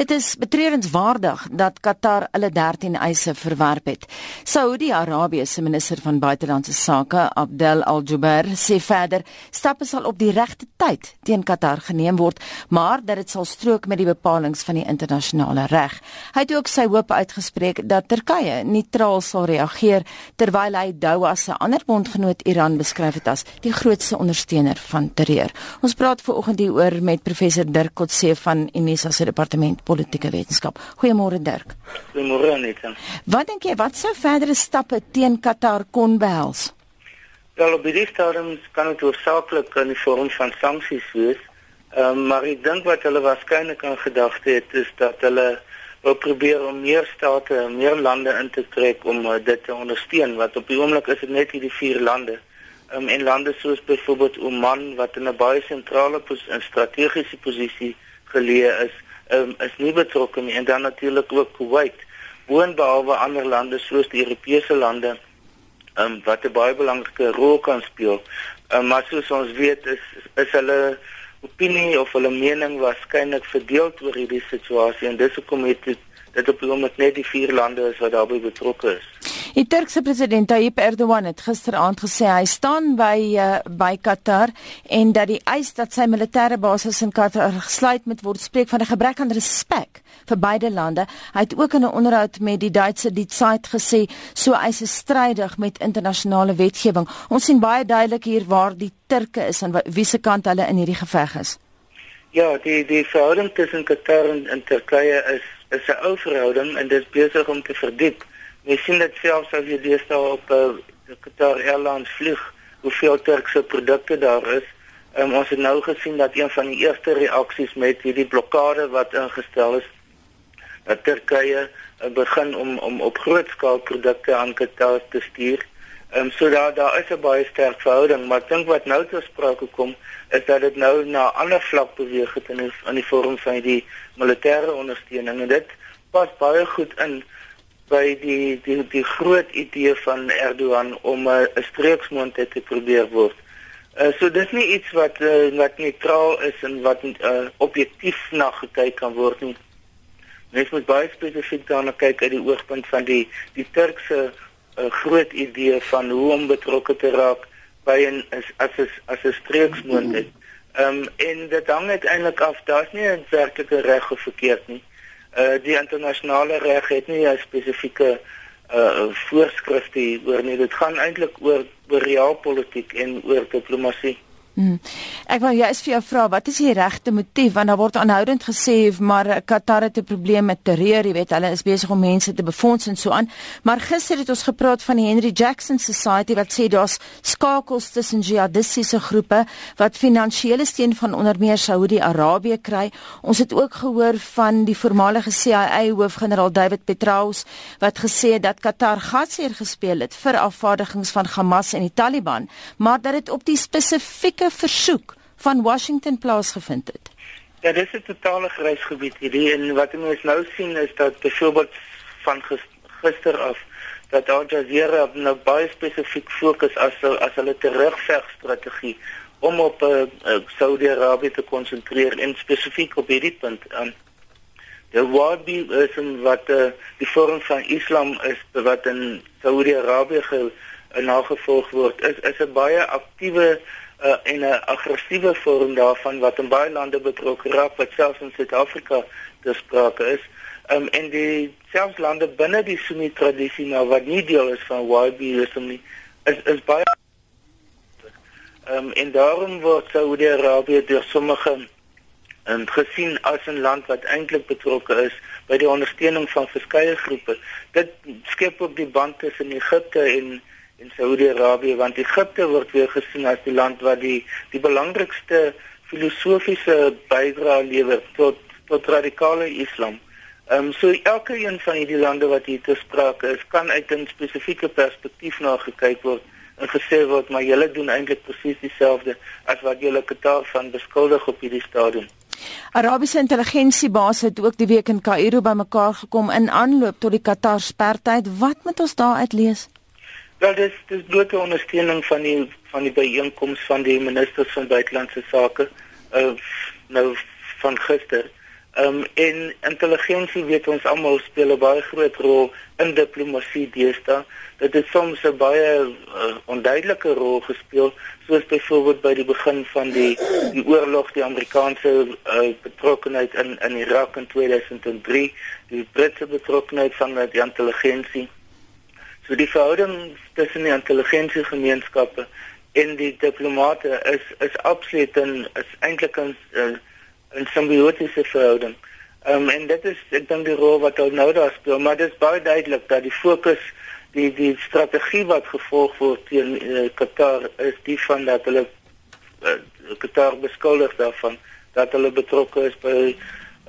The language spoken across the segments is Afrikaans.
Dit is betreurenswaardig dat Qatar hulle 13 eise verwerp het. Saudi-Arabië se minister van buitelandse sake, Abdel Al-Jubair, sê verder stappe sal op die regte tyd teen Qatar geneem word, maar dat dit sal strook met die bepalinge van die internasionale reg. Hy het ook sy hoop uitgespreek dat Turkye neutraal sal reageer terwyl hy Doha se ander bondgenoot Iran beskryf het as die grootste ondersteuner van terreur. Ons praat veraloggend hieroor met professor Dirk Kotse van Unisa se departement politieke wetenskap. Goeiemôre Dirk. Goeiemôre Anita. Wat dink jy wat sou verdere stappe teen Qatar kon behels? Wel op die stadium kan dit oorsaaklik in die vorm van sanksies wees. Ehm um, maar ek dink wat hulle waarskynlik aan gedagte het is dat hulle wil probeer om meer state, meer lande in te trek om uh, dit te ondersteun wat op die oomblik is dit net hierdie vier lande. Ehm um, en lande soos byvoorbeeld Oman wat in 'n baie sentrale en strategiese posisie geleë is, um, is nie betrokke nie en dan natuurlik ook Kuwait. Boonbehalwe ander lande soos die Europese lande um, wat 'n baie belangrike rol kan speel. Um, maar soos ons weet is is hulle opinie of hulle mening waarskynlik verdeel oor hierdie situasie en dis hoekom het dit op die oomblik net die vier lande is wat daarbey betrokke is. Die Turkse president Tayyip Erdogan het gisteraand gesê hy staan by uh, by Qatar en dat die eis dat sy militêre basis in Qatar gesluit moet word spreek van 'n gebrek aan respek vir beide lande. Hy het ook in 'n onderhoud met die Duitse Die Zeit gesê so eis is strydig met internasionale wetgewing. Ons sien baie duidelik hier waar die Turke is en wie se kant hulle in hierdie geveg is. Ja, die die verhouding tussen Qatar en, en Turkye is is 'n ou verhouding en dit besig om te verdiep. Jy sien dit selfs as jy deesdae op 'n uh, eh, Qatar Airlines vlieg, hoeveel Turkse produkte daar is. Um, ons het nou gesien dat een van die eerste reaksies met hierdie blokkade wat ingestel is, dat Turkye uh, begin om om op groot skaal produkte aan Qatar te stuur. Ehm um, so daar daar is 'n baie sterk verhouding, maar ek dink wat nou te sprake kom is dat dit nou na 'n ander vlak beweeg het in die, in die vorm van die militêre ondersteuning en dit pas baie goed in by die die die groot idee van Erdogan om 'n uh, streeksmoondheid te probeer word. Uh, so dis nie iets wat uh, wat neutraal is en wat uh, objektief na gekyk kan word nie. Mens moet baie spesifiek daarna kyk uit die oogpunt van die die Turkse 'n groot idee van hoe om betrokke te raak by 'n as as as 'n streeksmoontlik. Ehm um, en dit hang uiteindelik af, daar's nie 'n werklike reg of verkeerd nie. Uh die internasionale reg het nie 'n spesifieke uh voorskrifte oor nie. Dit gaan eintlik oor oor realpolitiek en oor diplomatie. Hmm. Ek wou jy's vir jou vra, wat is die regte motief want daar word aanhoudend gesê maar Qatar het 'n probleem met terreur, jy weet, hulle is besig om mense te befonds en so aan. Maar gister het ons gepraat van die Henry Jackson Society wat sê daar's skakels tussen jihadistiese groepe wat finansiële steun van onder meer Saudi-Arabië kry. Ons het ook gehoor van die voormalige CIA hoofgeneraal David Petraeus wat gesê het dat Qatar gasheer gespeel het vir afvaardigings van Hamas en die Taliban, maar dat dit op die spesifieke versoek van Washington plaasgevind het? Ja, dit is 'n totale grysgebied hierdie en wat ons nou sien is dat byvoorbeeld van gister af dat Al Jazeera nou baie spesifiek fokus as as hulle terugvegstrategie om op uh, Saudi-Arabië te konsentreer en spesifiek op hierdie punt aan um, die Wahhabisme wat uh, die vorm van Islam is wat in Saudi-Arabië ge nagevolg word is is 'n baie aktiewe uh, en 'n aggressiewe vorm daarvan wat in baie lande betrokke raak wat selfs in Suid-Afrika besprake is. Um, en die selfs lande binne die Sunni tradisie nou wat nie deel is van Wahhabisme nie is is baie um, en daarom word Saudi-Arabië deur sommige en gesien as 'n land wat eintlik betrokke is by die ondersteuning van verskeie groepe. Dit skep op die band tussen Egipte en en Saudi-Arabië want Egipte word weer gesien as die land wat die die belangrikste filosofiese bydrae lewer tot tot radikale Islam. Ehm um, so elke een van hierdie lande wat hier te sprake is, kan uit 'n spesifieke perspektief na gekyk word en gesê word maar julle doen eintlik presies dieselfde as wat julle Qatar van beskuldig op hierdie stadium. Arabiese intelligensiebase het ook die week in Kaïro bymekaar gekom in aanloop tot die Qatar spertyd. Wat moet ons daaruit lees? Wel dis dis blote ondersteuning van die van die byeenkoms van die ministers van buitelandse sake uh nou van gister. Ehm um, en intelligensie weet ons almal speel 'n baie groot rol in diplomatie deesdae. Dit het soms 'n baie uh, onduidelike rol gespeel, soos byvoorbeeld by die begin van die die oorlog, die Amerikaanse uh, betrokkenheid in in Irak in 2003, die Britse betrokkenheid van die intelligensie. So die verhouding tussen die intelligensiegemeenskappe en die diplomate is is absoluut en is eintlik 'n uh, 'n simbiotiese verhouding. Ehm um, en dit is ek dink die rol wat nou daar speel, maar dit is baie duidelik dat die fokus die die strategie wat gevolg word teen uh, Qatar is die van dat hulle uh, Qatar beskuldig daarvan dat hulle betrokke is by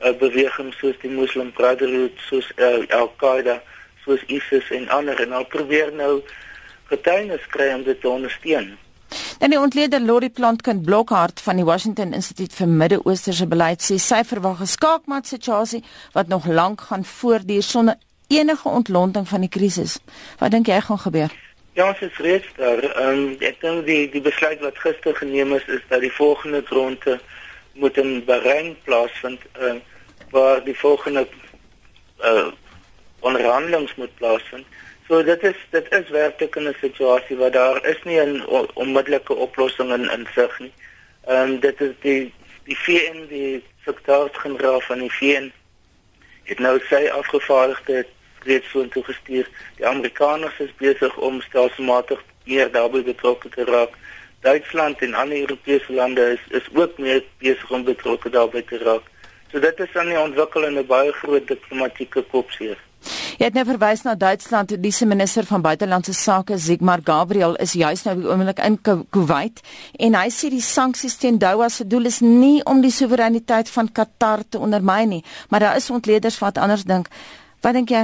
uh, beweging soos die Muslim Brotherhood, soos uh, Al-Qaeda, soos ISIS en ander en hulle probeer nou getuienis kry om dit te ondersteun. En die ontleder Lori Plantkind Blokhart van die Washington Instituut vir Midde-Oosterse Beleid sê sy verwag 'n skaakmat situasie wat nog lank gaan voortduur sonder enige ontlonting van die krisis. Wat dink jy gaan gebeur? Ja, ons is reeds daar. Um, ek dink die die besluit wat gister geneem is is dat die volgende ronde moet in Bahrain plaasvind uh, waar die volgende uh, onderhandelings moet plaasvind. So dit is dit is werklik 'n situasie waar daar is nie 'n onmiddellike oplossing in insig nie. Ehm um, dit is die die VN die sekretaris-generaal van die VN het nou sy afgevaardigde reeds so toegestuur. Die Amerikaners is besig om stelselmatig meer daarbey betrokke te raak. Duitsland en ander Europese lande is is ook meer besig om betrokke daarbey te raak. So dit is aan die ontwikkelende baie groot diplomatieke kopseer. Jy het nou verwys na Duitsland, die se minister van buitelandse sake, Sigmar Gabriel, is juis nou oomblik in Kuwait en hy sê die sanksies teen Doha se doel is nie om die soewereiniteit van Qatar te ondermyn nie, maar daar is ontleeders wat anders dink. Wat dink jy?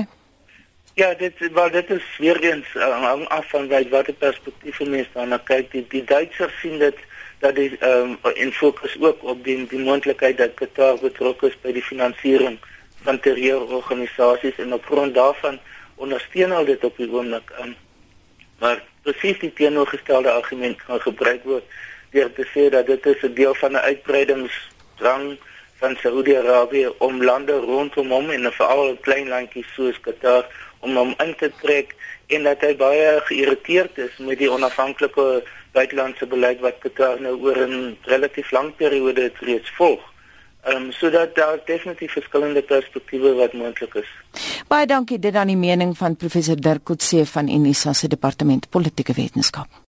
Ja, dit wel dit is weer eens uh, af van wat watter perspektief mense dan kyk. Die, die Duitsers sien dit dat die ehm um, in fokus ook op die die moontlikheid dat Qatar betrokke is by die finansiering van terreurorganisasies en op grond daarvan ondersteun hulle dit op die oomblik aan. Maar presies die teenoorgestelde argument kan gebruik word deur te sê dat dit is 'n deel van 'n uitbreidingsdrang van Saudi-Arabië om lande rondom hom en veral klein landjies soos Qatar om hom in te trek en dat hy baie geïrriteerd is met die onafhanklike buitelandse beleid wat Qatar nou oor 'n relatief lang periode reeds volg. Ehm um, sodat daar definitief verskillende perspektiewe wat moontlik is. Baie dankie dit aan die mening van professor Dirk Coetzee van Unisa se departement politieke wetenskap.